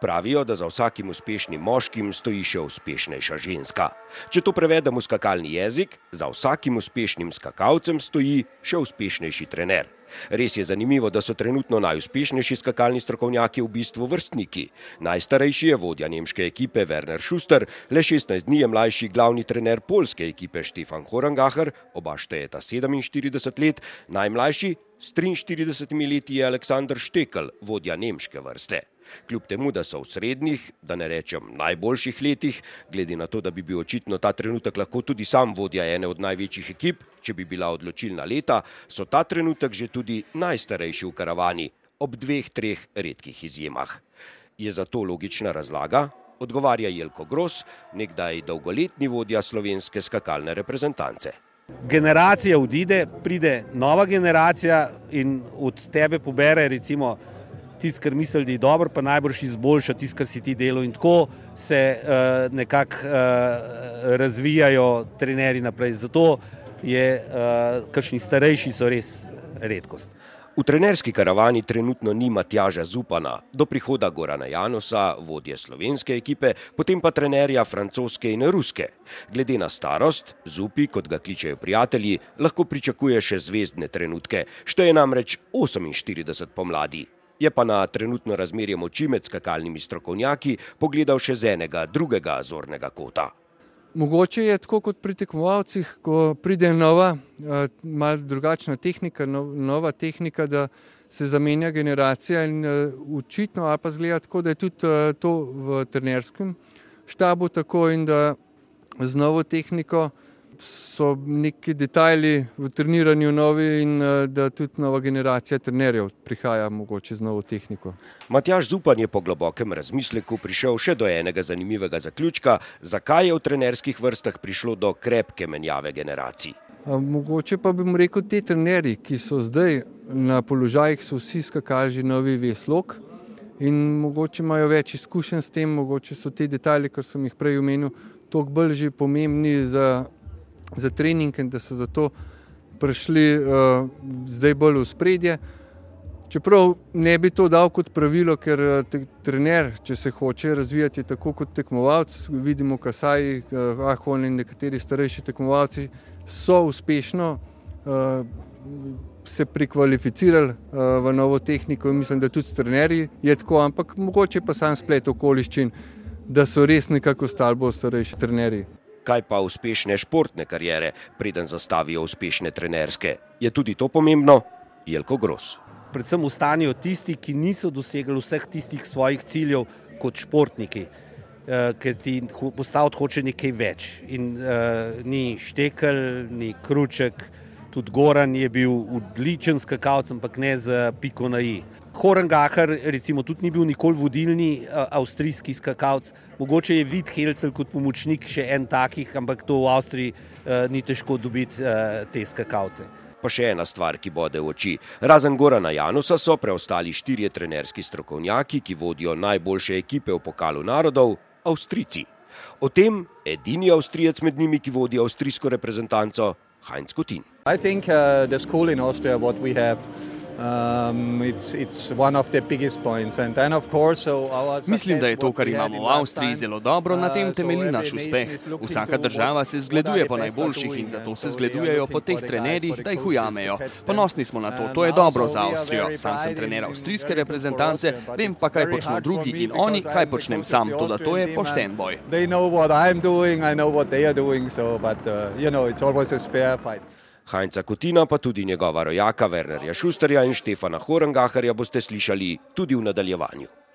Pravijo, da za vsakim uspešnim moškim stoji še uspešnejša ženska. Če to prevedemo v skakalni jezik, za vsakim uspešnim skakalcem stoji še uspešnejši trener. Res je zanimivo, da so trenutno najuspešnejši skakalni strokovnjaki v bistvu vrstniki. Najstarejši je vodja nemške ekipe Werner Schuster, le 16 dni je mlajši glavni trener polske ekipe Štefan Horangacher, oba štejeta 47 let, najmlajši s 43 leti je Aleksandr Štekel, vodja nemške vrste. Kljub temu, da so v srednjih, da ne rečem najboljših letih, glede na to, da bi bil očitno ta trenutek lahko tudi sam vodja ene od največjih ekip, če bi bila odločilna leta, so ta trenutek že tudi najstarejši v karavani, ob dveh, treh redkih izjemah. Je za to logična razlaga? Odgovarja Jelko Gros, nekdaj dolgoletni vodja slovenske skakalne reprezentance. Generacija odide, pride nova generacija in od tebe pobere recimo tisto, kar misli, da je dobro, pa najbrž izboljša tisto, kar si ti delo. In tako se uh, nekako uh, razvijajo trenerji naprej. Zato je uh, kakšni starejši so res redkost. V trenerski karavani trenutno ni Matjaža Zupana, do prihoda Gorana Janosa, vodje slovenske ekipe, potem pa trenerja francoske in ruske. Glede na starost, Zupi, kot ga kličejo prijatelji, lahko pričakuje še zvezdne trenutke, šteje namreč 48 pomladi je pa na trenutno razmerje moči med skakalnimi strokovnjaki pogledal še z enega drugega zornega kota. Mogoče je tako kot pri tekmovalcih, ko pride nova, eh, malo drugačna tehnika, nova tehnika, da se zamenja generacija in eh, ali pa zgleda tako, da je tudi eh, to v trenerskem štabu tako in da z novo tehniko so neki detajli v treniranju novi in eh, da tudi nova generacija trenerjev prihaja mogoče z novo tehniko. Matjaš Zupan je po globokem razmisleku prišel še do enega zanimivega zaključka, zakaj je v trenerskih vrstah prišlo do krepke menjave generacij. Mogoče pa bi mu rekel, te trenerji, ki so zdaj na položajih, so vsi skakali že novi veslok in mogoče imajo več izkušenj s tem, mogoče so te detajli, kar sem jih prej omenil, toliko bolj že pomembni za za trening in da so zato prišli uh, zdaj bolj v spredje. Čeprav ne bi to dal kot pravilo, ker eh, te, trener, če se hoče razvijati tako kot tekmovalec, vidimo, Kasaj, uh, Ahon in nekateri starejši tekmovalci so uspešno uh, se prekvalificirali uh, v novo tehniko in mislim, da tudi trenerji je tako, ampak mogoče pa sam splet okoliščin, da so res nekako stali bolj starejši trenerji kaj pa uspešne športne karijere, preden zastavijo uspešne trenerske. Je tudi to pomembno? Jelko Gros. Predvsem ostanijo tisti, ki niso dosegli vseh tistih svojih ciljev kot športniki, uh, ker ti postaviti hoče nekaj več. In uh, ni štekel, ni kruček, tudi Goran je bil odličen skakalec, ampak ne za piko na i. Horengacher, recimo, tudi ni bil nikoli vodilni uh, avstrijski skakalec, mogoče je vid Helcel kot pomočnik še en takih, ampak to v Avstriji uh, ni težko dobiti uh, te skakalce. Pa še ena stvar, ki bode v oči. Razen Gorana Janusa so preostali štirje trenerski strokovnjaki, ki vodijo najboljše ekipe v pokalu narodov, Avstrici. O tem edini Avstrijec med njimi, ki vodi avstrijsko reprezentanco, Heinz Kutin. Mislim, da je to, kar imamo v Avstriji, Um, Mislim, da je to, kar imamo v Avstriji, zelo dobro, na tem uh, temelji naš uspeh. Vsaka država se zgleduje po najboljših in zato se zgledujejo po teh trenerjih, da jih ujamejo. Ponosni smo na to, to je dobro za Avstrijo. Sam sem trener avstrijske reprezentance, vem pa, kaj počnejo drugi in oni, kaj počnem sam. To, da to je pošten boj. Heinza Kutina, pa tudi njegova rojaka Wernerja Šusterja in Štefana Horengacherja boste slišali tudi v nadaljevanju.